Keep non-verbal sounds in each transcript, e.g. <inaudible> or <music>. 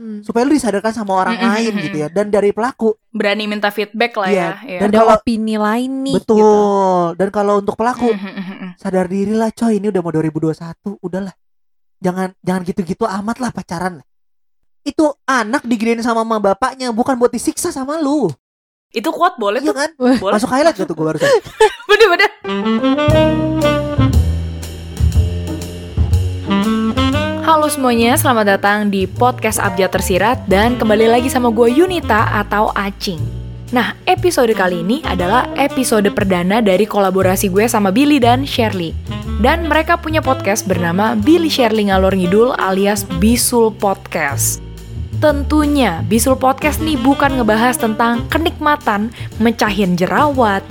Hmm. supaya lu disadarkan sama orang Mm, mm, lain gitu ya dan dari pelaku Berani minta feedback lah Iya, ya. Iya. dan Ada kalau- opini lain nih. betul gitu. dan kalau untuk pelaku mhm. sadar diri lah coy ini udah mau 2021 udahlah jangan jangan gitu-gitu amat lah pacaran itu anak digedein sama mama bapaknya bukan buat disiksa sama lu Itu kuat boleh iya tuh. kan Boleh. masuk highlight gak tuh gue barusan <laughs> Bener-bener. Halo semuanya, selamat datang di podcast Abjad Tersirat dan kembali lagi sama gue Yunita atau Acing. Nah, episode kali ini adalah episode perdana dari kolaborasi gue sama Billy dan Shirley. Dan mereka punya podcast bernama Billy Shirley Ngalor Ngidul alias Bisul Podcast. Tentunya, Bisul Podcast nih bukan ngebahas tentang kenikmatan mecahin jerawat,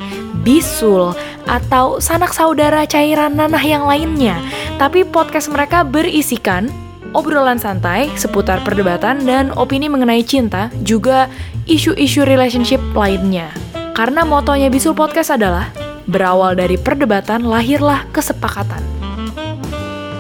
bisul, atau sanak saudara cairan nanah yang lainnya. Tapi podcast mereka berisikan obrolan santai seputar perdebatan dan opini mengenai cinta, juga isu-isu relationship lainnya. Karena motonya Bisul Podcast adalah berawal dari perdebatan lahirlah kesepakatan.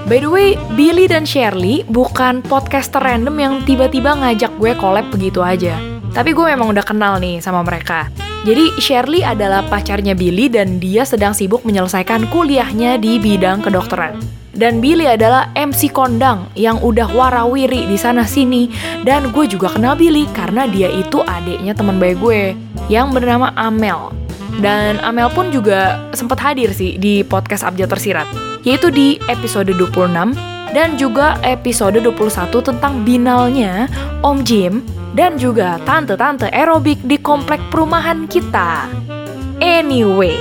By the way, Billy dan Shirley bukan podcaster random yang tiba-tiba ngajak gue collab begitu aja. Tapi gue memang udah kenal nih sama mereka. Jadi Shirley adalah pacarnya Billy dan dia sedang sibuk menyelesaikan kuliahnya di bidang kedokteran. Dan Billy adalah MC kondang yang udah warawiri di sana sini. Dan gue juga kenal Billy karena dia itu adiknya teman baik gue yang bernama Amel. Dan Amel pun juga sempat hadir sih di podcast Abjad Tersirat, yaitu di episode 26 dan juga episode 21 tentang binalnya Om Jim dan juga tante-tante aerobik di komplek perumahan kita. Anyway,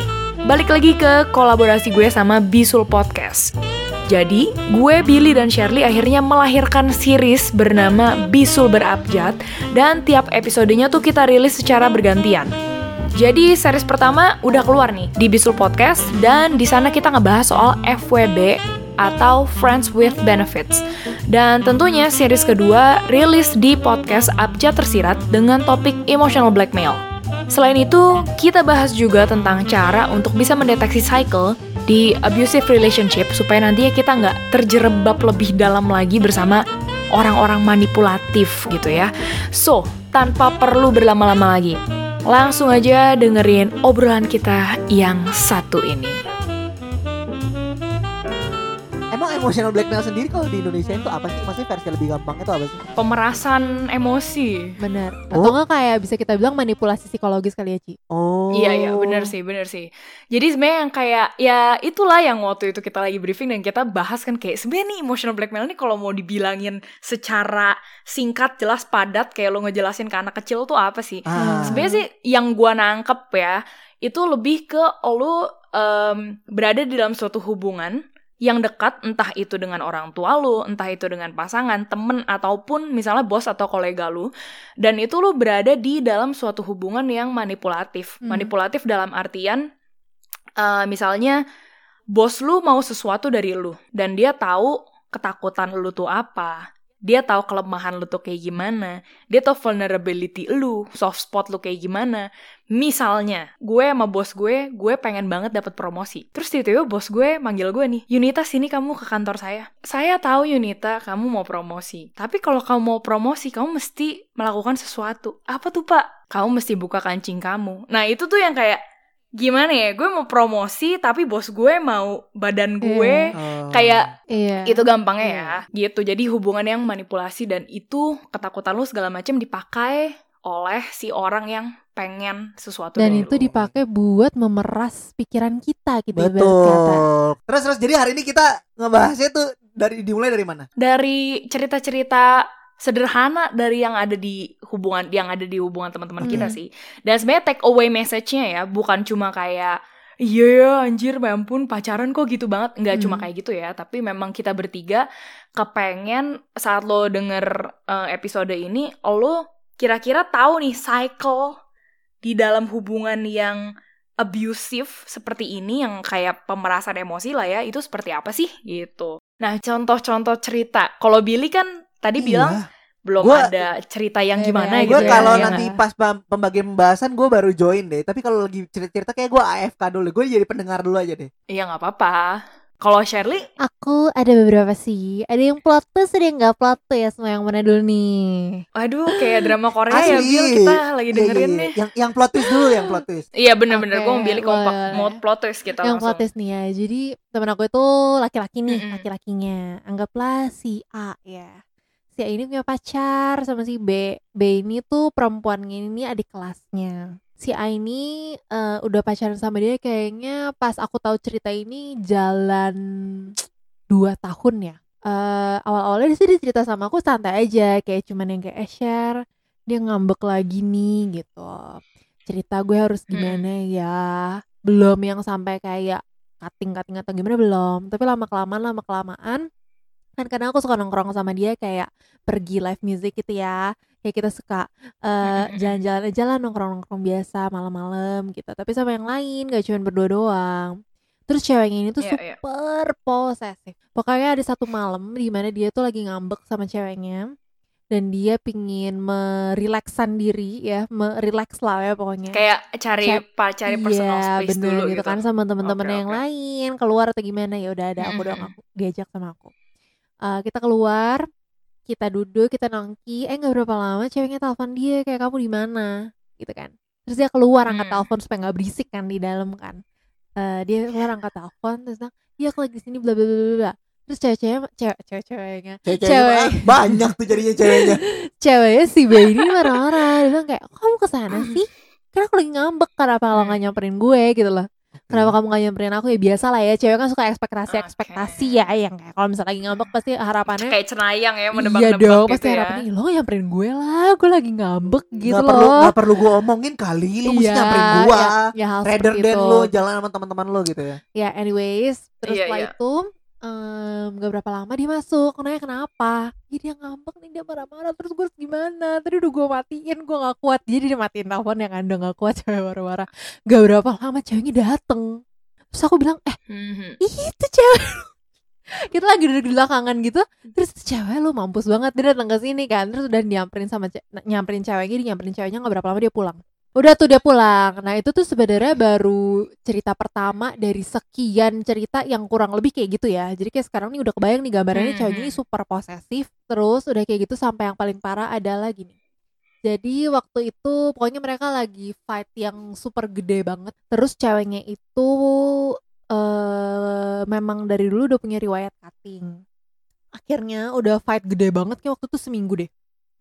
balik lagi ke kolaborasi gue sama Bisul Podcast. Jadi, gue, Billy, dan Shirley akhirnya melahirkan series bernama Bisul Berabjad dan tiap episodenya tuh kita rilis secara bergantian. Jadi series pertama udah keluar nih di Bisul Podcast dan di sana kita ngebahas soal FWB atau Friends with Benefits. Dan tentunya series kedua rilis di podcast Abjad Tersirat dengan topik emotional blackmail. Selain itu, kita bahas juga tentang cara untuk bisa mendeteksi cycle di abusive relationship supaya nantinya kita nggak terjerebab lebih dalam lagi bersama orang-orang manipulatif gitu ya. So, tanpa perlu berlama-lama lagi, langsung aja dengerin obrolan kita yang satu ini. Emotional blackmail sendiri kalau di Indonesia itu apa sih maksudnya versi lebih gampang itu apa sih Pemerasan emosi. Bener. Oh. Atau nggak kayak bisa kita bilang manipulasi psikologis kali ya, Ci? oh Iya iya bener sih bener sih. Jadi sebenarnya yang kayak ya itulah yang waktu itu kita lagi briefing dan kita bahas kan kayak sebenarnya nih emotional blackmail ini kalau mau dibilangin secara singkat jelas padat kayak lo ngejelasin ke anak kecil tuh apa sih? ah. Sebenarnya sih yang gua nangkep ya itu lebih ke lo em, berada di dalam suatu hubungan yang dekat entah itu dengan orang tua lu, entah itu dengan pasangan, temen ataupun misalnya bos atau kolega lu dan itu lu berada di dalam suatu hubungan yang manipulatif. Hmm. Manipulatif dalam artian eh, misalnya bos lu mau sesuatu dari lu dan dia tahu ketakutan lu tuh apa. Dia tahu kelemahan lu tuh kayak gimana. Dia tahu vulnerability lu, soft spot lu kayak gimana. Misalnya, gue sama bos gue, gue pengen banget dapat promosi. Terus tiba-tiba bos gue manggil gue nih, Yunita sini kamu ke kantor saya. Saya tahu Yunita kamu mau promosi. Tapi kalau kamu mau promosi, kamu mesti melakukan sesuatu. Apa tuh pak? Kamu mesti buka kancing kamu. Nah itu tuh yang kayak, gimana ya? Gue mau promosi, tapi bos gue mau badan gue. Oh. Kayak Iya. itu gampangnya ya gitu jadi hubungan yang manipulasi dan itu ketakutan lu segala macam dipakai oleh si orang yang pengen sesuatu Dan dari itu dipakai buat memeras pikiran kita gitu betul. terus terus jadi hari ini kita ngebahasnya tuh dari dimulai dari mana? Dari cerita-cerita sederhana dari yang ada di hubungan yang ada di hubungan teman-teman Hmm. kita sih. Dan sebenarnya take away message-nya ya bukan cuma kayak Iya ya anjir ya ampun pacaran kok gitu banget. Nggak Hmm. cuma kayak gitu ya Tapi memang kita bertiga kepengen saat lo denger eh, episode ini Lo kira-kira tahu nih cycle di dalam hubungan yang abusive seperti ini yang kayak pemerasan emosi lah ya itu seperti apa sih gitu. Nah contoh-contoh cerita kalau Billy kan tadi bilang belum Gua- ada cerita yang Beda gimana aja gitu gue ya. kalau ya nanti nggak? pas pem- pembagian pembahasan gue baru join deh tapi kalau lagi cerita-cerita kayak gue AFK dulu gue jadi pendengar dulu aja deh Iya nggak apa-apa. Kalau Shirley, Aku ada beberapa sih. Ada yang plot twist, ada yang nggak plot twist. Mau yang mana dulu nih? waduh kayak drama Korea ya Asli. Bil kita lagi Iya, dengerin iya, nih. iya. Yang yang plot twist dulu, yang plot twist. Iya bener-bener gue Oke, mau pilih kompak mau plot twist kita yang langsung. plot twist nih ya. Jadi temen aku itu laki-laki nih, Mm-mm. laki-lakinya. Anggaplah si A ya. Si A ini punya pacar sama si B. B ini tuh perempuan ini adik kelasnya. Si A ini eh, udah pacaran sama dia kayaknya pas aku tahu cerita ini jalan dua tahun ya. Eh awal-awalnya sih dia cerita sama aku santai aja kayak cuman yang kayak eh share dia ngambek lagi nih gitu. Cerita gue harus Hmm. gimana ya? Belum yang sampai kayak cutting-cutting atau gimana belum. Tapi lama kelamaan lama kelamaan kan kadang aku suka nongkrong sama dia kayak pergi live music gitu ya kayak kita suka jalan-jalan aja lah nongkrong-nongkrong biasa malam-malam gitu tapi sama yang lain gak cuma berdua doang terus ceweknya ini tuh Iya, iya. super posesif pokoknya ada satu malam di mana dia tuh lagi ngambek sama ceweknya dan dia pingin merileksan diri ya merelaks lah ya pokoknya Kayak cari pa, cari personal Iya, space bener dulu gitu gitu. kan sama temen-temen Oke, yang oke. lain keluar atau gimana ya udah ada aku doang Mm-mm. aku diajak sama aku Eh, kita keluar kita duduk kita nongki eh nggak berapa lama ceweknya telepon dia kayak kamu di mana gitu kan terus dia keluar angkat Hmm. telepon supaya nggak berisik kan di dalam kan Eh, dia keluar angkat telepon terus bilang iya aku lagi di sini bla bla bla bla, bla terus cewek-cewek cewek cewek ceweknya Cewek. mah <laughs> banyak tuh jadinya ceweknya. ceweknya si B ini marah-marah dia bilang kayak "Kok kamu ke sana sih karena aku lagi ngambek kenapa kalau nggak nyamperin gue gitu loh kenapa kamu nggak nyamperin aku ya biasa lah ya cewek kan suka ekspektasi ekspektasi ya yang kayak kalau misalnya lagi ngambek pasti harapannya Kayak cenayang ya iya menebak-nebak dong gitu pasti ya. harapannya "Ih, lo nyamperin gue lah gue lagi ngambek gitu Gak loh perlu gak perlu gue omongin kali lu mesti Iya, nyamperin gua. ya, ya Rather than lu jalan sama teman-teman lu gitu ya. ya anyways terus Iya, setelah iya. itu em, gak berapa lama dia masuk nanya kenapa? Ih, dia ngambek nih dia marah-marah terus gue gimana? Tadi udah gue matiin gue gak kuat jadi dia matiin telepon yang anda gak kuat <laughs> cewek marah-marah. Gak berapa lama ceweknya dateng. Terus aku bilang eh Mhm. ih itu cewek <laughs> kita lagi duduk di belakangan gitu terus "Itu cewek lu mampus banget dia datang ke sini kan. Terus udah nyamperin sama ce- nyamperin ceweknya dia nyamperin ceweknya nggak berapa lama dia pulang udah tuh dia pulang. Nah itu tuh sebenarnya baru cerita pertama dari sekian cerita yang kurang lebih kayak gitu ya. Jadi kayak sekarang nih udah kebayang nih gambarannya Hmm, ceweknya ini hmm. super posesif terus udah kayak gitu sampai yang paling parah adalah gini. Jadi waktu itu pokoknya mereka lagi fight yang super gede banget. Terus ceweknya itu eh memang dari dulu udah punya riwayat cutting. Akhirnya udah fight gede banget kayak waktu itu seminggu deh.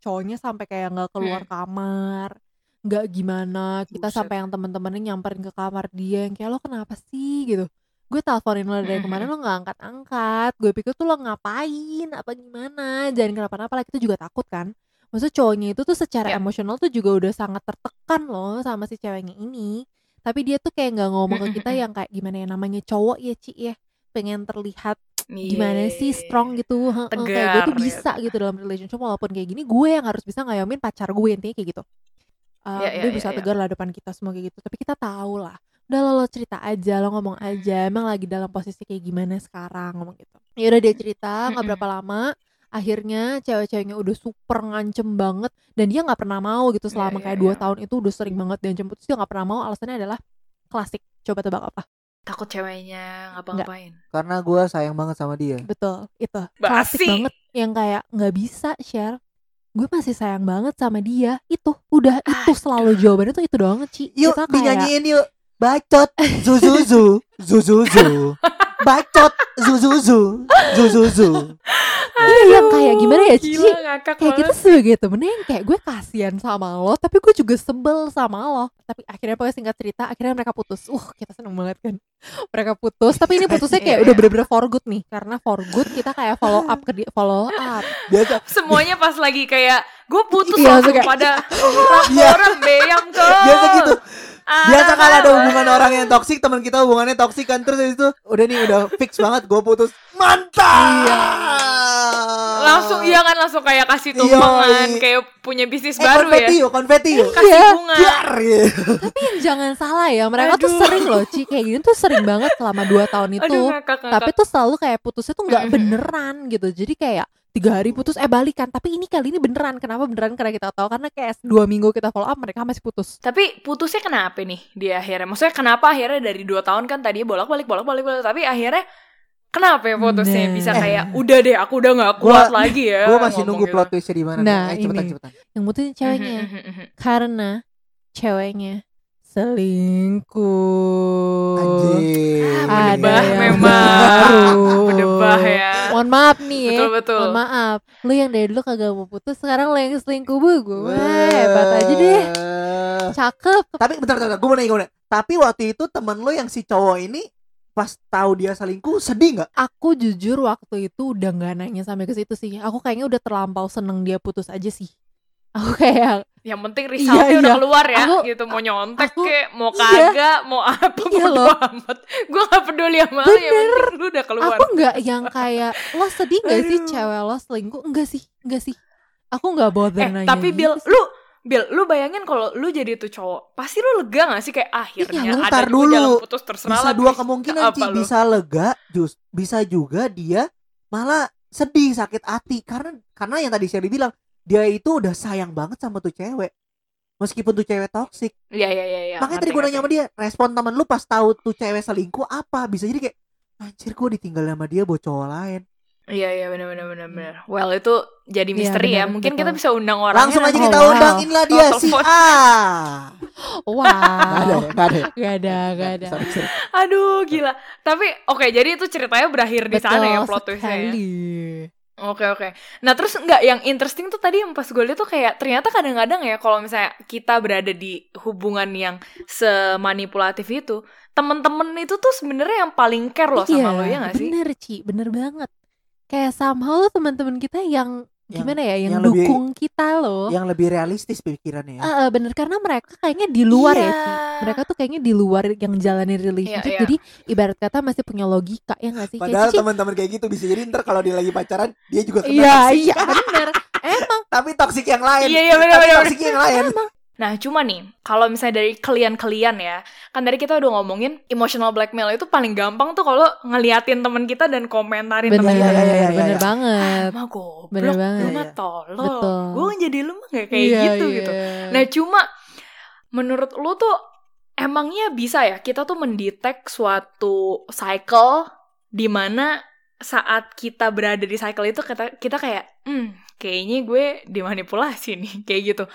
Cowoknya sampai kayak nggak keluar kamar nggak gimana kita Buset. sampai yang temen-temennya nyamperin ke kamar dia yang kayak lo kenapa sih? gitu. Gue teleponin lo dari kemarin lo nggak angkat angkat gue pikir tuh lo ngapain apa gimana? Jangan kenapa-napa lah kita juga takut kan. Maksudnya cowoknya itu tuh secara Ya. emosional tuh juga udah sangat tertekan loh sama si ceweknya ini. Tapi dia tuh kayak nggak ngomong ke kita yang kayak gimana ya namanya cowok ya Ci ya. Pengen terlihat Iya. gimana sih strong gitu. Heeh, kayak gue Tegar tuh ya. bisa gitu dalam relationship walaupun kayak gini gue yang harus bisa ngayomin pacar gue intinya kayak gitu Uh, Ya, ya, dia ya, bisa ya. tegar lah depan kita semua kayak gitu tapi kita tahu lah udah lo, lo cerita aja lo ngomong aja emang lagi dalam posisi kayak gimana sekarang ngomong gitu ya udah dia cerita nggak berapa lama akhirnya cewek-ceweknya udah super ngancem banget dan dia nggak pernah mau gitu selama ya, kayak dua ya. tahun itu udah sering banget diancem putus dia nggak pernah mau alasannya adalah klasik coba tebak apa Takut ceweknya ngapa-ngapain. Karena gua sayang banget sama dia. betul itu klasik Basi. banget yang kayak nggak bisa share gue masih sayang banget sama dia. Itu udah itu selalu jawabannya tuh itu doang Ci. Yuk kita kayak dinyanyiin yuk. Bacot. Zuzuzu zuzuzu. <laughs> Bacot. Zuzuzu zuzuzu. Iya yang kayak gimana ya Ci Gila ngakak kayak banget. kita sebagai temennya yang kayak gue kasihan sama lo tapi gue juga sebel sama lo tapi akhirnya pokoknya singkat cerita akhirnya mereka putus uh kita seneng banget kan <laughs> mereka putus tapi ini putusnya kayak Iya. udah bener-bener for good nih karena for good kita kayak follow up ke dia follow up Biasa Semuanya pas lagi kayak gue putus Iya, langsung pada <laughs> Iya. orang beyang ke. biasa gitu. Biasa kalau ada hubungan orang yang toksik, teman kita hubungannya toksik kan terus itu udah nih udah fix banget gue putus. Mantap. Iya. Langsung iya kan langsung kayak kasih Iya, tumpangan iya. kayak punya bisnis Eh, baru konfeti ya yuk, konfeti yuk. kasih Iya. bunga Biar ya. tapi yang jangan salah ya mereka tuh Aduh. sering loh Ci kayak gini tuh sering banget selama dua tahun itu aduh ngakak ngakak tapi tuh selalu kayak putusnya tuh nggak beneran gitu jadi kayak tiga hari putus eh balikan tapi ini kali ini beneran kenapa beneran karena kita tahu karena kayak dua minggu kita follow up mereka masih putus Tapi putusnya kenapa nih di akhirnya? Maksudnya kenapa akhirnya dari dua tahun kan tadinya bolak balik bolak balik bolak tapi akhirnya Kenapa ya putusnya Nah. bisa kayak udah deh aku udah nggak kuat lagi ya. Gue masih nunggu gitu. plot twistnya di mana. Nah, nih. Ayo cepetan ini. cepetan. Yang mutusin ceweknya. Mhm, mhm, mhm. Karena ceweknya selingkuh. Anjir. Ah, yang memang. baru. Berdebah ya. Mohon maaf nih ya. Betul betul. Mohon maaf. Lu yang dari dulu kagak mau putus, sekarang lu yang selingkuh bu gue. Hebat aja deh. Cakep. Tapi bentar bentar, gue mau nanya, gua mau nanya. Tapi waktu itu temen lo yang si cowok ini pas tahu dia selingkuh sedih nggak? Aku jujur waktu itu udah nggak nanya sampai ke situ sih. Aku kayaknya udah terlampau seneng dia putus aja sih. <laughs> Aku kayak Yang penting resultnya Iya, udah iya. keluar ya Aku- gitu mau nyontek aku- kek, mau iya. kagak, mau apa Iya bodo loh. amat. Gue gak peduli sama lu, yang penting lu udah keluar. aku nggak yang kayak lo sedih gak sih cewek lo selingkuh? Enggak sih, enggak sih. Aku nggak bother eh, nanya. tapi gitu Bill, sih. lu Bill, lu bayangin kalau lu jadi tuh cowok, pasti lu lega gak sih kayak akhirnya Iya, lu ada dulu. jalan putus terserah Bisa lah, dua kemungkinan lu? bisa lega, jus bisa juga dia malah sedih sakit hati karena karena yang tadi Shelly bilang dia itu udah sayang banget sama tuh cewek. Meskipun tuh cewek toksik. Iya iya iya. iya, Makanya tadi gue nanya sama dia, respon temen lu pas tahu tuh cewek selingkuh apa? Bisa jadi kayak anjir gue ditinggal sama dia buat cowok lain. Iya iya benar benar benar benar. Well itu jadi Iya, misteri ya. benar, Mungkin kita bisa undang orangnya. Langsung aja nanti. kita Oh, wow. undangin lah dia si. A. wow. Gak ada ya, gak ada. ya? Gak ada, gak ada. Sorry, sorry. Aduh gila. Tapi oke jadi itu ceritanya berakhir di sana ya plot twistnya. ya? Oke oke. Nah terus nggak yang interesting tuh tadi yang pas gue liat tuh kayak ternyata kadang-kadang ya kalau misalnya kita berada di hubungan yang semanipulatif itu, temen-temen itu tuh sebenarnya yang paling care loh sama lo ya nggak sih? Bener Ci, bener banget. Kayak somehow tuh teman-teman kita yang, Yang- gimana ya, yang, yang lebih- dukung kita loh. Yang lebih realistis pikirannya ya. Eh, eh, bener karena mereka kayaknya di luar ya Iya. Ci. Mereka tuh kayaknya di luar yang jalanin relationship. iya. Jadi ibarat kata masih punya logika ya nggak sih? Padahal teman-teman kayak gitu bisa jadi ntar kalau dia lagi pacaran dia juga kena Iya toksik. iya bener. <laughs> Emang Tapi toksik yang lain. Iya iya benar Tapi benar. toksik yang lain. Nah cuma nih kalau misalnya dari kalian-kalian ya, kan tadi kita udah ngomongin emotional blackmail itu paling gampang tuh kalau ngeliatin temen kita dan komentarin bener, temen kita. iya, iya, iya, bener iya. banget. Mah goblok, Bener banget. lu mah tolol. Betul. Gue jadi lu mah gak kayak Iya, gitu iya. gitu. Nah cuma menurut lu tuh emangnya bisa ya kita tuh mendetek suatu cycle di mana saat kita berada di cycle itu kita kita kayak hmm kayaknya gue dimanipulasi nih <laughs> kayak gitu.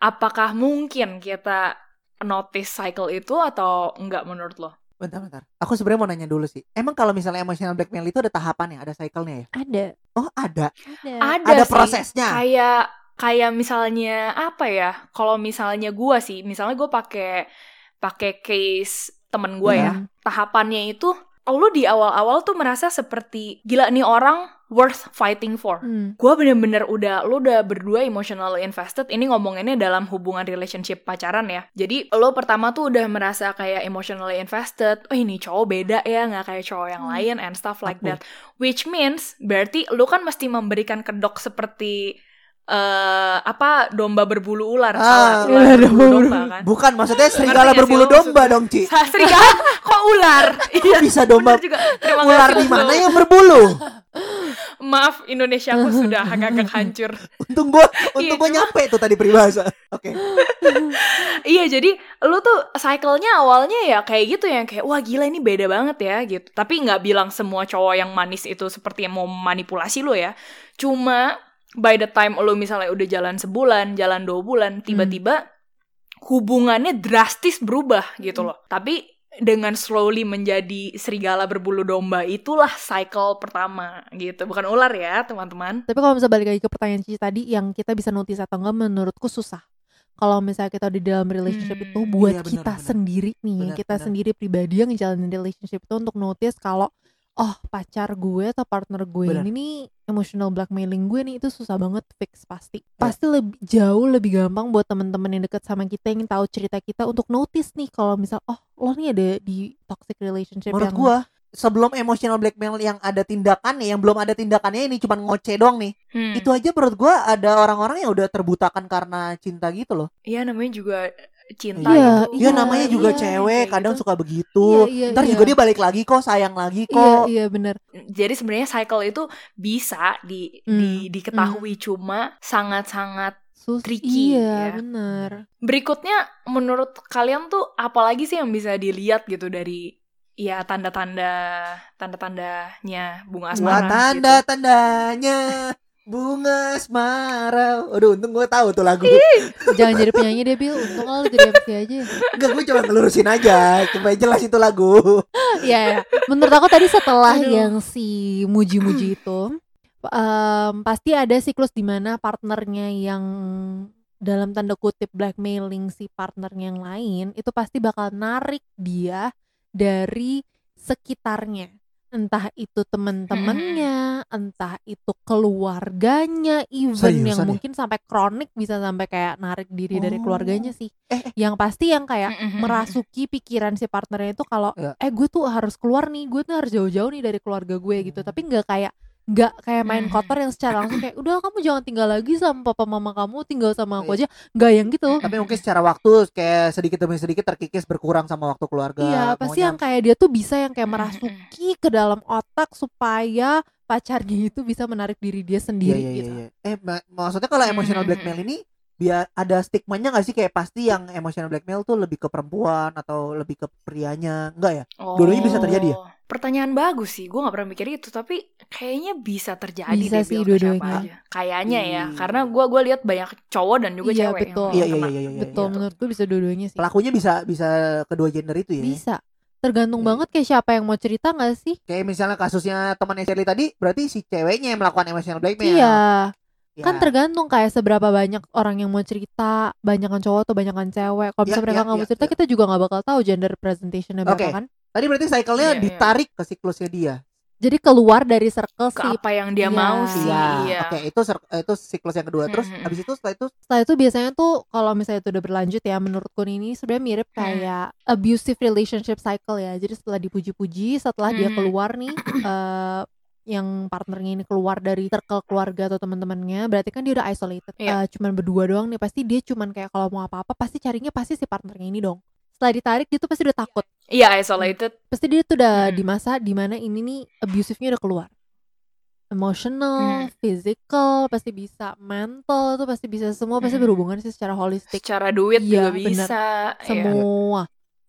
Apakah mungkin kita notice cycle itu atau enggak menurut lo? Bentar, bentar. Aku sebenarnya mau nanya dulu sih. Emang kalau misalnya emotional blackmail itu ada tahapannya, ada cycle-nya ya? ada Oh, ada. ada. Ada, Ada sih. prosesnya. Kayak kayak misalnya apa ya? Kalau misalnya gua sih, misalnya gue pakai pakai case temen gue ya. Hmm. Tahapannya itu lu di awal-awal tuh merasa seperti gila nih orang worth fighting for. Hmm. Gue bener-bener udah, lu udah berdua emotionally invested. Ini ngomonginnya dalam hubungan relationship pacaran ya. Jadi lo pertama tuh udah merasa kayak emotionally invested. Oh ini cowok beda ya, nggak kayak cowok yang Hmm. lain and stuff like Aku. that. Which means berarti lu kan mesti memberikan kedok seperti eh apa domba berbulu ular. Ah, Salah, iya, ular berbulu domba domba kan. Bukan, maksudnya serigala sih berbulu domba dong, Ci. Serigala <laughs> kok ular? Iya. Bisa domba juga. Terima ular di mana yang berbulu? Maaf Indonesia aku sudah agak-agak hancur. Untung <laughs> untung Iya, gua cuma- nyampe tuh tadi peribahasa. Oke. Iya jadi lu tuh cycle-nya awalnya ya kayak gitu ya kayak wah gila ini beda banget ya gitu. Tapi nggak bilang semua cowok yang manis itu seperti yang mau manipulasi lo ya. Cuma by the time lu misalnya udah jalan sebulan, jalan dua bulan, tiba-tiba hubungannya drastis berubah gitu loh. Tapi dengan slowly menjadi serigala berbulu domba itulah cycle pertama gitu. Bukan ular ya teman-teman. Tapi kalau misalnya balik lagi ke pertanyaan Cici tadi yang kita bisa notice atau enggak menurutku susah. Kalau misalnya kita di dalam relationship Hmm, itu buat iya, benar, kita benar. sendiri nih, Benar, kita benar. sendiri pribadi yang ngejalanin relationship itu untuk notice kalau oh pacar gue atau partner gue Benar. ini nih emotional blackmailing gue nih itu susah banget fix pasti. Ya. Pasti lebih jauh lebih gampang buat teman-teman yang deket sama kita yang tahu cerita kita untuk notice nih kalau misal oh lo nih ada di toxic relationship Menurut yang gua sebelum emotional blackmail yang ada tindakannya, yang belum ada tindakannya ini cuma ngoceh doang nih. Hmm. Itu aja menurut gua ada orang-orang yang udah terbutakan karena cinta gitu loh. Iya namanya juga cinta Iya, itu. Ya namanya juga iya, cewek, kadang gitu. suka begitu. Iya, iya, Ntar iya. juga dia balik lagi kok, sayang lagi Iya kok. iya bener Jadi sebenarnya cycle itu bisa di, Hmm, di diketahui cuma sangat-sangat Sus Tricky, iya ya. bener berikutnya menurut kalian tuh apalagi sih yang bisa dilihat gitu dari ya tanda-tanda tanda-tandanya bunga Wah asmara tanda gitu. Bunga asmara. Aduh untung gue tahu tuh lagu. Jangan jadi penyanyi deh Bil Untung lo jadi MC aja Enggak gue cuma ngelurusin aja supaya jelas itu lagu. <laughs> Iya ya. Menurut aku tadi setelah Aduh. yang si muji-muji <clears throat> itu em, Pasti ada siklus di mana partnernya yang dalam tanda kutip blackmailing si partnernya yang lain Itu pasti bakal narik dia dari sekitarnya Entah itu temen-temennya, entah itu keluarganya, even Seriusan yang ya? mungkin sampai kronik bisa sampai kayak narik diri dari Oh. keluarganya sih. Eh, Yang pasti yang kayak Mm-mm. merasuki pikiran si partnernya itu kalau Ya. eh gue tuh harus keluar nih gue tuh harus jauh-jauh nih dari keluarga gue gitu tapi nggak kayak nggak kayak main Mhm. kotor yang secara langsung kayak udah kamu jangan tinggal lagi sama papa mama kamu tinggal sama aku Iya. aja nggak yang gitu Tapi mungkin secara waktu kayak sedikit demi sedikit terkikis berkurang sama waktu keluarga. iya pasti Maunya- yang kayak dia tuh bisa yang kayak Mhm. merasuki ke dalam otak supaya pacarnya itu bisa menarik diri dia Iya sendiri iya iya. gitu iya. Eh ma- maksudnya kalau emotional blackmail ini biar ada stigmanya gak sih kayak pasti yang emotional blackmail tuh lebih ke perempuan atau lebih ke prianya enggak ya? Dua-duanya bisa terjadi ya? Oh, Pertanyaan bagus sih, gue gak pernah mikir itu, tapi kayaknya bisa terjadi Bisa deh sih dua-duanya. siapa aja. Kayaknya ya, Iya. karena gue gua lihat banyak cowok dan juga Iya, cewek betul. yang Iya iya iya iya. iya, betul iya. menurut gue bisa dua-duanya sih Pelakunya bisa bisa kedua gender itu ya. bisa tergantung Iya. banget kayak siapa yang mau cerita nggak sih Kayak misalnya kasusnya temannya Shirley tadi, berarti si ceweknya yang melakukan emotional blackmail. iya Ya. kan tergantung kayak seberapa banyak orang yang mau cerita banyakan cowok atau banyakan cewek kalau Ya, misalnya mereka ya, nggak mau ya, cerita ya. kita juga nggak bakal tahu gender representationnya berapa Oke. kan Tadi berarti cycle-nya Iya, iya. ditarik ke siklusnya dia. jadi keluar dari circle Ke si apa yang dia Iya. mau sih, Iya. iya. Oke, itu sir- itu siklus yang kedua. Terus Mhm. habis itu setelah itu setelah itu biasanya tuh kalau misalnya itu udah berlanjut ya menurutku ini sebenarnya mirip Hmm. kayak abusive relationship cycle ya jadi setelah dipuji-puji setelah dia Hmm. keluar nih <clears throat> eh, yang partnernya ini keluar dari circle keluarga atau teman-temannya berarti kan dia udah isolated Iya. Eh, cuman berdua doang nih pasti dia cuman kayak kalau mau apa-apa pasti carinya pasti si partnernya ini dong setelah ditarik dia tuh pasti udah takut Iya, isolated. pasti dia tuh udah Hmm. di masa di mana ini nih abusifnya udah keluar emotional, Hmm. physical pasti bisa, mental tuh pasti bisa semua pasti Hmm. berhubungan sih secara holistik Secara duit Iya, juga bener. bisa. iya. semua.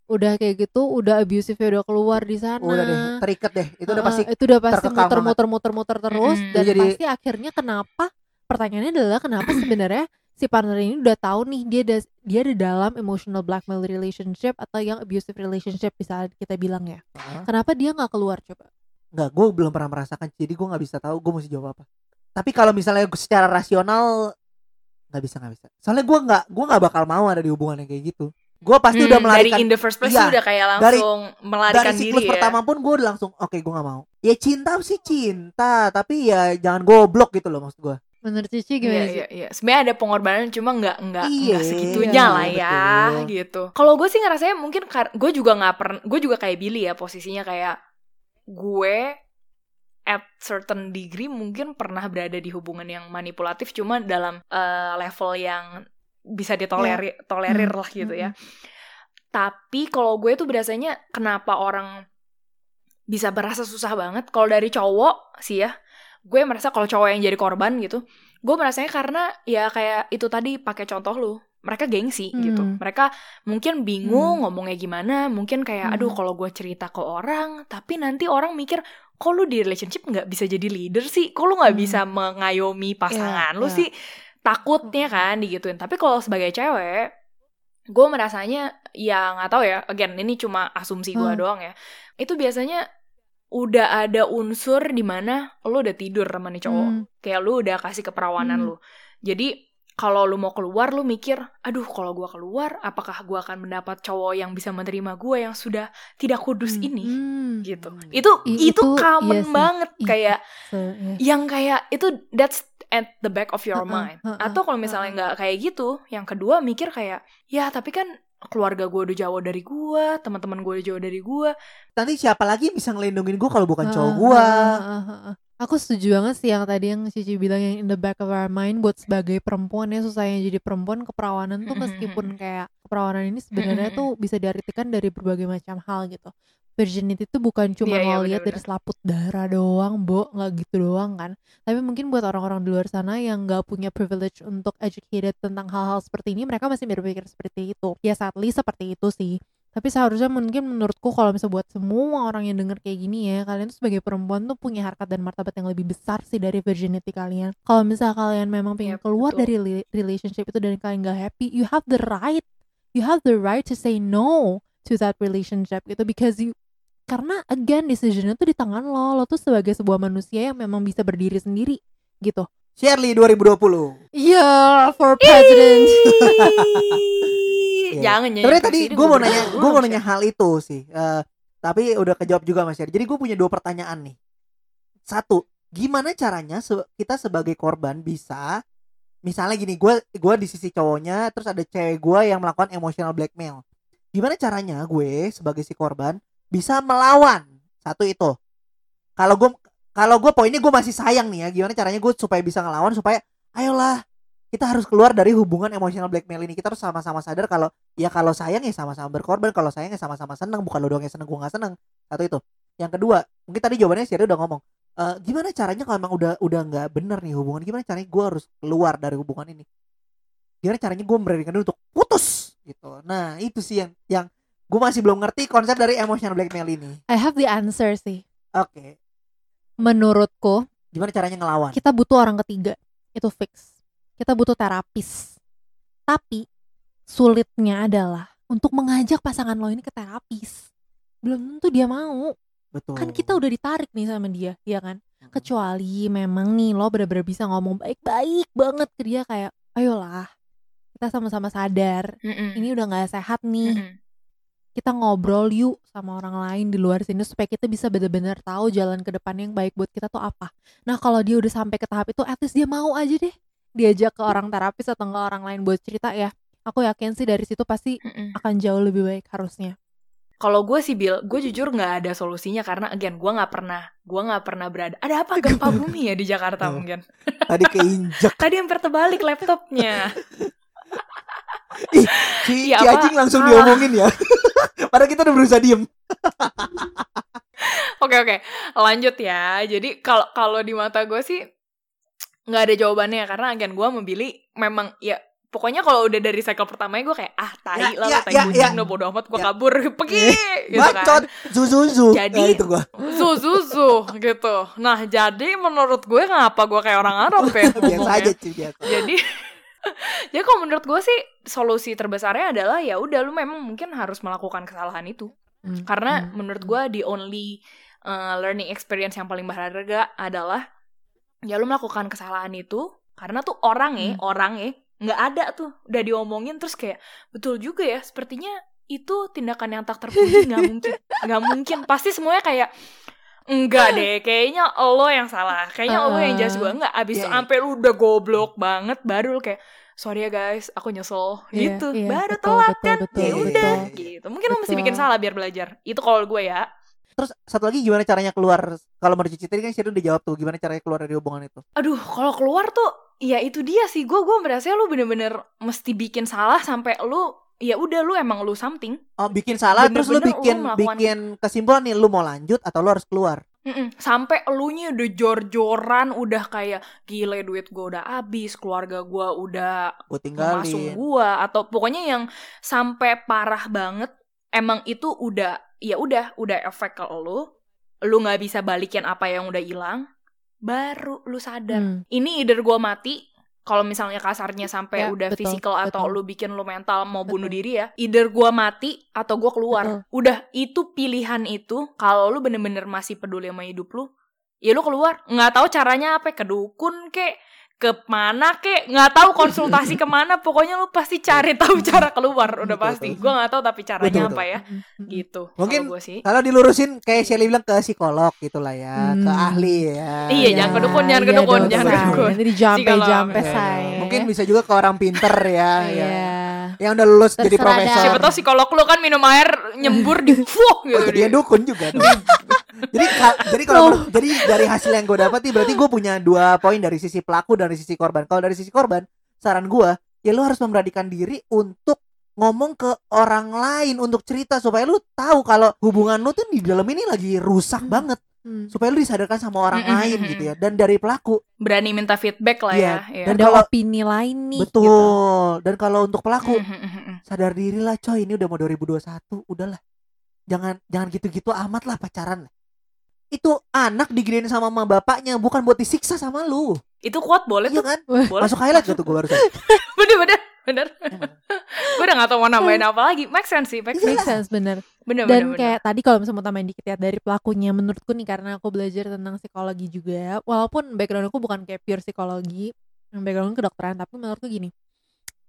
Udah kayak gitu, udah abusive udah keluar di sana. udah deh terikat deh. Itu udah pasti itu udah pasti terkekang banget. muter-muter-muter-muter terus Mm-mm. dan Jadi- pasti akhirnya kenapa? Pertanyaannya adalah kenapa sebenarnya si partner ini udah tahu nih dia ada dia ada dalam emotional blackmail relationship atau yang abusive relationship bisa kita bilang ya. Heeh. Kenapa dia nggak keluar coba? Enggak, gue belum pernah merasakan jadi gue nggak bisa tahu gue mesti jawab apa. Tapi kalau misalnya secara rasional nggak bisa nggak bisa. Soalnya gue nggak gue nggak bakal mau ada di hubungan yang kayak gitu. Gue pasti udah Hmm, melarikan dari in the first place Iya, lu udah kayak dari- langsung dari melarikan siklus diri ya. pertama pun gue udah langsung oke gue nggak mau. Ya cinta sih cinta, tapi ya jangan goblok gitu loh maksud gue. Menurut Cici Iya, gimana sih? iya, iya. Sebenarnya ada pengorbanan cuma nggak nggak Iya, nggak segitunya iya, lah ya betul. gitu. Kalau gue sih ngerasanya mungkin gue juga nggak pernah gue juga kayak Billy ya posisinya kayak gue at certain degree mungkin pernah berada di hubungan yang manipulatif cuma dalam eh, level yang bisa ditolerir tolerir Hmm, lah gitu hmm, ya. Tapi kalau gue tuh biasanya kenapa orang bisa berasa susah banget kalau dari cowok sih ya. Gue merasa kalau cowok yang jadi korban gitu, gue merasanya karena ya kayak itu tadi pakai contoh lu. Mereka gengsi gitu. Hmm. Mereka mungkin bingung Hmm. ngomongnya gimana, mungkin kayak aduh Hmm. kalau gue cerita ke orang, tapi nanti orang mikir kok lu di relationship nggak bisa jadi leader sih? Kok lu nggak Hmm. bisa mengayomi pasangan lu iya. sih? Takutnya kan digituin. Tapi kalau sebagai cewek, gue merasanya ya nggak tahu ya. Again ini cuma asumsi gue Hmm. doang ya. Itu biasanya udah ada unsur di mana lu udah tidur sama nih cowok. Hmm. Kayak lu udah kasih keperawanan Hmm. lu. Jadi kalau lu mau keluar lu mikir, aduh kalau gua keluar apakah gua akan mendapat cowok yang bisa menerima gua yang sudah tidak kudus Hmm. ini Hmm. gitu. Itu I- itu, itu common iya sih. banget Ih, kayak Se- ya. yang kayak itu that's at the back of your mind. Atau kalau misalnya nggak kayak gitu, yang kedua mikir kayak ya tapi kan keluarga gue udah jauh dari gua, teman-teman gue udah jauh dari gua. Nanti siapa lagi yang bisa ngelindungin gue kalau bukan cowok Ah, gue? Aku setuju banget sih yang tadi yang Cici bilang yang in the back of our mind buat sebagai perempuan ya susahnya jadi perempuan keperawanan tuh meskipun kayak keperawanan ini sebenarnya tuh bisa diartikan dari berbagai macam hal gitu. Virginity itu bukan cuma iya, lo lihat dari selaput darah doang, Bo, nggak gitu doang kan. Tapi mungkin buat orang-orang di luar sana yang nggak punya privilege untuk educated tentang hal-hal seperti ini, mereka masih berpikir seperti itu. Ya sadly seperti itu sih. Tapi seharusnya mungkin menurutku kalau misalnya buat semua orang yang denger kayak gini ya, kalian tuh sebagai perempuan tuh punya harkat dan martabat yang lebih besar sih dari virginity kalian. Kalau misalnya kalian memang pengen Yap, keluar betul. dari relationship itu dan kalian gak happy, you have the right, you have the right to say no to that relationship gitu because you karena again decisionnya tuh di tangan lo, lo tuh sebagai sebuah manusia yang memang bisa berdiri sendiri gitu. Shirley 2020. Yeah, for president. <laughs> Iya. Jangan ya. Sebenarnya tadi gue mau nanya, gue mau nanya hal itu sih. Eh, tapi udah kejawab juga Mas Yari. Jadi gue punya dua pertanyaan nih. Satu, gimana caranya se- kita sebagai korban bisa, misalnya gini, gue gua di sisi cowoknya, terus ada cewek gue yang melakukan emotional blackmail. Gimana caranya gue sebagai si korban bisa melawan? Satu itu. Kalau gue kalau gue poinnya gue masih sayang nih ya. Gimana caranya gue supaya bisa ngelawan supaya ayolah kita harus keluar dari hubungan emotional blackmail ini. Kita harus sama-sama sadar kalau ya kalau sayang ya sama-sama berkorban, kalau sayang ya sama-sama seneng, bukan lo doang yang seneng, gue gak seneng. Satu itu. Yang kedua, mungkin tadi jawabannya Sherry udah ngomong. Eh, gimana caranya kalau emang udah udah nggak bener nih hubungan? Gimana caranya gue harus keluar dari hubungan ini? Gimana caranya gue memberanikan diri untuk putus gitu. Nah itu sih yang yang gue masih belum ngerti konsep dari emotional blackmail ini. I have the answer sih. Oke, Menurutku, gimana caranya ngelawan? kita butuh orang ketiga. Itu fix. Kita butuh terapis. Tapi sulitnya adalah untuk mengajak pasangan lo ini ke terapis. Belum tentu dia mau. Betul. Kan kita udah ditarik nih sama dia, ya kan? Kecuali memang nih lo bener-bener bisa ngomong baik-baik banget ke dia kayak, ayolah, kita sama-sama sadar. Ini udah gak sehat nih. Kita ngobrol yuk sama orang lain di luar sini supaya kita bisa bener-bener tahu jalan ke depan yang baik buat kita tuh apa. Nah kalau dia udah sampai ke tahap itu, at least dia mau aja deh diajak ke orang terapis atau enggak orang lain buat cerita ya. Aku yakin sih dari situ pasti akan jauh lebih baik harusnya. Kalau gue sih Bill, gue jujur nggak ada solusinya karena again gue nggak pernah, gue nggak pernah berada. Ada apa <laughs> gempa bumi ya di Jakarta Oh. mungkin? Tadi keinjek. <laughs> Tadi hampir terbalik laptopnya. Ih, si, Iya, si langsung Ah. diomongin ya. <laughs> Padahal kita udah berusaha diem. Oke oke, lanjut ya. Jadi kalau kalau di mata gue sih nggak ada jawabannya karena again gue memilih memang ya pokoknya kalau udah dari cycle pertamanya gue kayak ah tai Ya, lah ya, tai ya, kucing ya. no bodo amat gue Ya. kabur <laughs> pergi gitu Bacot. kan. Zuzuzu. Jadi- Nah, itu gua. Zu zu zu gitu. Nah jadi menurut gue ngapa gue kayak orang Arab ya <laughs> Biasa aja cuy biasa. jadi jadi <laughs> kalau menurut gue sih solusi terbesarnya adalah ya udah lu memang mungkin harus melakukan kesalahan itu Hmm, karena hmm, menurut gue the only uh, learning experience yang paling berharga adalah ya lu melakukan kesalahan itu karena tuh orang ya Hmm. orang ya nggak ada tuh udah diomongin terus kayak betul juga ya sepertinya itu tindakan yang tak terpuji <laughs> nggak mungkin nggak mungkin. Pasti semuanya kayak enggak deh kayaknya lo yang salah kayaknya lo yang jelas gue enggak abis itu Iya, sampai lu udah goblok banget baru kayak sorry ya guys aku nyesel. Iya, gitu iya, baru betul, telat betul, kan? betul, ya betul. udah gitu. Mungkin lo mesti Betul. bikin salah biar belajar. Itu kalau gue ya Terus satu lagi gimana caranya keluar? Kalau menurut Cici tadi kan Sherry udah jawab tuh. Gimana caranya keluar dari hubungan itu? aduh kalau keluar tuh ya itu dia sih gue gue merasa lu bener-bener mesti bikin salah sampai lu ya udah lu emang lu something Oh, bikin salah terus lu Bener-bener lu bikin melakukan- bikin kesimpulan nih lu mau lanjut atau lu harus keluar. Mm-mm. sampai elunya udah jor-joran udah kayak gile duit gue udah habis keluarga gue udah Gue masuk tinggalin. gua atau pokoknya yang sampai parah banget emang itu udah ya udah udah efek ke lu lu nggak bisa balikin apa yang udah hilang baru lu sadar Hmm. ini either gua mati kalau misalnya kasarnya sampai Ya, udah betul, physical atau betul. lu bikin lu mental mau bunuh Betul. diri ya either gua mati atau gua keluar Betul. udah itu pilihan itu kalau lu bener-bener masih peduli sama hidup lu ya lu keluar nggak tahu caranya apa ke dukun kek ke mana kek nggak tahu konsultasi ke mana pokoknya lu pasti cari tahu cara keluar udah Betul, pasti gua nggak tahu tapi caranya Betul, apa ya gitu Mungkin gue sih Kalau dilurusin kayak Shelly bilang ke psikolog gitu lah ya, ke Hmm. ahli ya. Iya, jangan ke dukun, jangan ke iya dukun, dong, jangan ke dukun. Dijampe Psikolog. jampe Iya, say. Mungkin bisa juga ke orang pinter ya, ya. Iya. Yang udah lulus jadi Terserah profesor. dah. siapa tahu psikolog lu kan minum air nyembur di <laughs> fuh gitu Oh, dia di- dukun juga tuh. <laughs> jadi ka- jadi kalau menurut- jadi dari hasil yang gue dapat nih berarti gue punya dua poin dari sisi pelaku dan dari sisi korban. Kalau dari sisi korban, saran gue ya lu harus memberanikan diri untuk ngomong ke orang lain untuk cerita supaya lu tahu kalau hubungan lu tuh di dalam ini lagi rusak Hmm. banget Hmm. supaya lu disadarkan sama orang Mm-mm, lain mm-mm. gitu ya dan dari pelaku berani minta feedback lah Iya, ya, ya. dan Ada kalau- opini lain nih. betul gitu. dan kalau untuk pelaku sadar diri lah coy ini udah mau 2021 udahlah jangan jangan gitu-gitu amat lah pacaran itu anak diginiin sama mama bapaknya bukan buat disiksa sama lu Itu kuat boleh iya tuh. kan Boleh. masuk highlight gitu gue barusan <laughs> bener bener bener. <laughs> gue udah gak tau mau nambahin apa lagi. Make sense sih, make sense. Make sense bener. Bener Dan bener. kayak tadi kalau misalnya mau tambahin dikit ya dari pelakunya menurutku nih karena aku belajar tentang psikologi juga. Walaupun background aku bukan kayak pure psikologi, background kedokteran, tapi menurutku gini.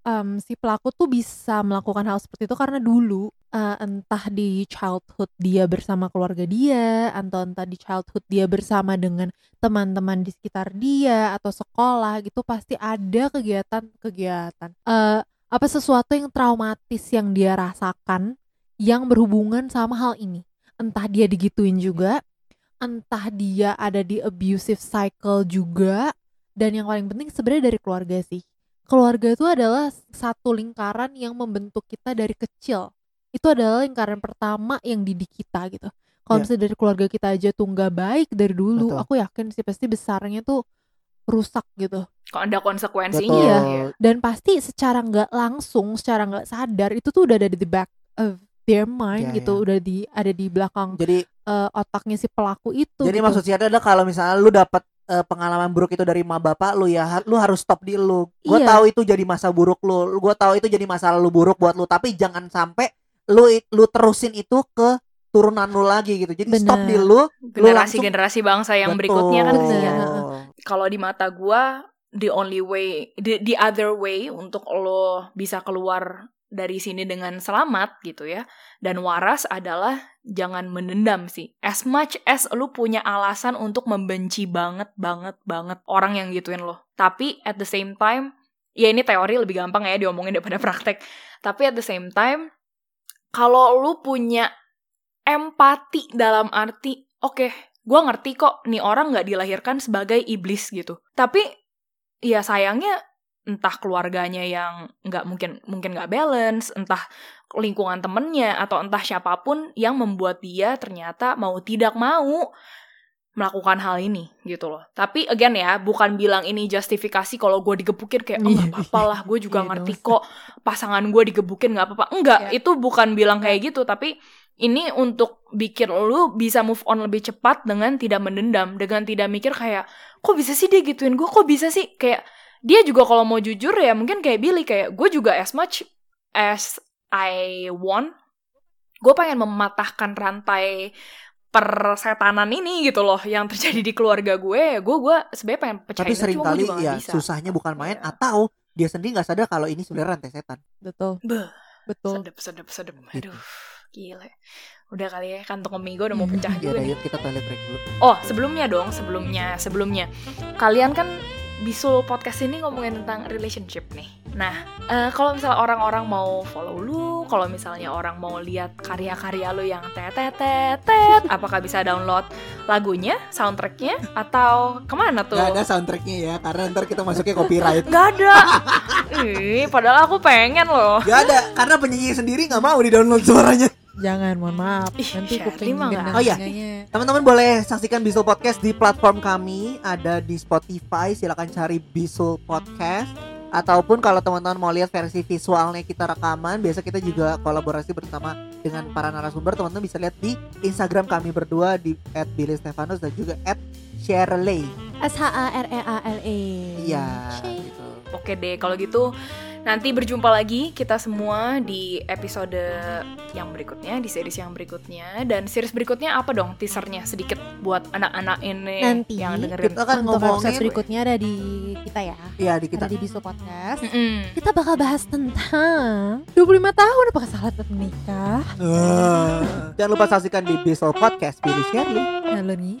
Em, si pelaku tuh bisa melakukan hal seperti itu karena dulu eh, entah di childhood dia bersama keluarga dia atau entah di childhood dia bersama dengan teman-teman di sekitar dia atau sekolah gitu pasti ada kegiatan-kegiatan eh apa sesuatu yang traumatis yang dia rasakan yang berhubungan sama hal ini. Entah dia digituin juga, entah dia ada di abusive cycle juga, dan yang paling penting sebenarnya dari keluarga sih. Keluarga itu adalah satu lingkaran yang membentuk kita dari kecil. Itu adalah lingkaran pertama yang didik kita gitu. Kalau Ya. misalnya dari keluarga kita aja tuh nggak baik dari dulu, Betul. aku yakin sih pasti besarnya tuh rusak gitu Kok ada konsekuensinya. Betul. ya. dan pasti secara nggak langsung secara nggak sadar itu tuh udah ada di the back of their mind Ya, gitu ya. udah di ada di belakang jadi eh, otaknya si pelaku itu jadi gitu. maksud saya adalah kalau misalnya lu dapat eh, pengalaman buruk itu dari ma bapak lu ya lu harus stop di lu gue Iya. tahu itu jadi masa buruk lu gue tahu itu jadi masa lalu buruk buat lu tapi jangan sampai lu lu terusin itu ke turunan lu lagi gitu jadi stop Bener. di lu Generasi-generasi bangsa yang berikutnya kan Betul. kesian. Bener. Kalau di mata gua the only way the, the other way untuk lo bisa keluar dari sini dengan selamat gitu ya. Dan waras adalah jangan menendam sih. As much as lu punya alasan untuk membenci banget banget banget orang yang gituin lo. Tapi at the same time ya ini teori lebih gampang ya diomongin daripada <laughs> praktek. Tapi at the same time kalau lu punya empati dalam arti oke gue ngerti kok nih orang nggak dilahirkan sebagai iblis gitu. Tapi ya sayangnya entah keluarganya yang nggak mungkin mungkin nggak balance entah lingkungan temennya atau entah siapa pun yang membuat dia ternyata mau tidak mau melakukan hal ini gitu loh. Tapi again ya bukan bilang ini justifikasi kalau gue digebukin kayak oh Iya, nggak apa-apa lah gue juga Iya, ngerti kok pasangan gue digebukin nggak apa-apa. Enggak Iya. itu bukan bilang kayak gitu tapi ini untuk bikin lu bisa move on lebih cepat dengan tidak mendendam dengan tidak mikir kayak kok bisa sih dia gituin gue kok bisa sih? Kayak dia juga kalau mau jujur ya mungkin kayak Billy kayak gue juga as much as I want gue pengen mematahkan rantai persetanan ini gitu loh yang terjadi di keluarga gue. Gue gue sebenarnya pengen pecahin tapi sering kali ya bisa. susahnya bukan main Iya. atau dia sendiri nggak sadar kalau ini sebenarnya rantai setan. Betul. Beuh, betul. sedep sedep sedep. Gitu. aduh gila. Udah kali ya kantong kemih gue udah mau <laughs> pecah ya juga yuk kita toilet break dulu. Oh, sebelumnya dong, sebelumnya, sebelumnya. Kalian kan Bisul podcast ini ngomongin tentang relationship nih. Nah, eh, kalau misalnya orang-orang mau follow lu, kalau misalnya orang mau lihat karya-karya lu yang tetetetet, apakah bisa download lagunya, soundtracknya, atau ke mana tuh? Gak ada soundtracknya ya karena ntar kita masuknya copyright Nggak ada. Ih, padahal aku pengen loh. Gak ada karena penyanyi sendiri nggak mau di download suaranya jangan mohon maaf. Ih, nanti kuping gendang Oh iya. Teman-teman boleh saksikan Bisul Podcast di platform kami. Ada di Spotify, silakan cari Bisul Podcast. Ataupun kalau teman-teman mau lihat versi visualnya kita rekaman Biasa kita juga kolaborasi bersama dengan para narasumber. Teman-teman bisa lihat di Instagram kami berdua Di at Billy Stefanus dan juga at Shirley S H A R E A L E. Iya gitu. Oke deh, kalau gitu nanti berjumpa lagi kita semua di episode yang berikutnya, di series yang berikutnya. Dan series berikutnya apa dong teasernya sedikit buat anak-anak ini Nanti yang dengerin. Kita kan untuk episode ngomongin berikutnya ada di kita ya Iya di kita ada di Bisu Podcast Mm-mm. kita bakal bahas tentang 25 tahun apakah salah tetap menikah Eh, Jangan lupa saksikan di Bisul Podcast Billy Shirley nah lo nih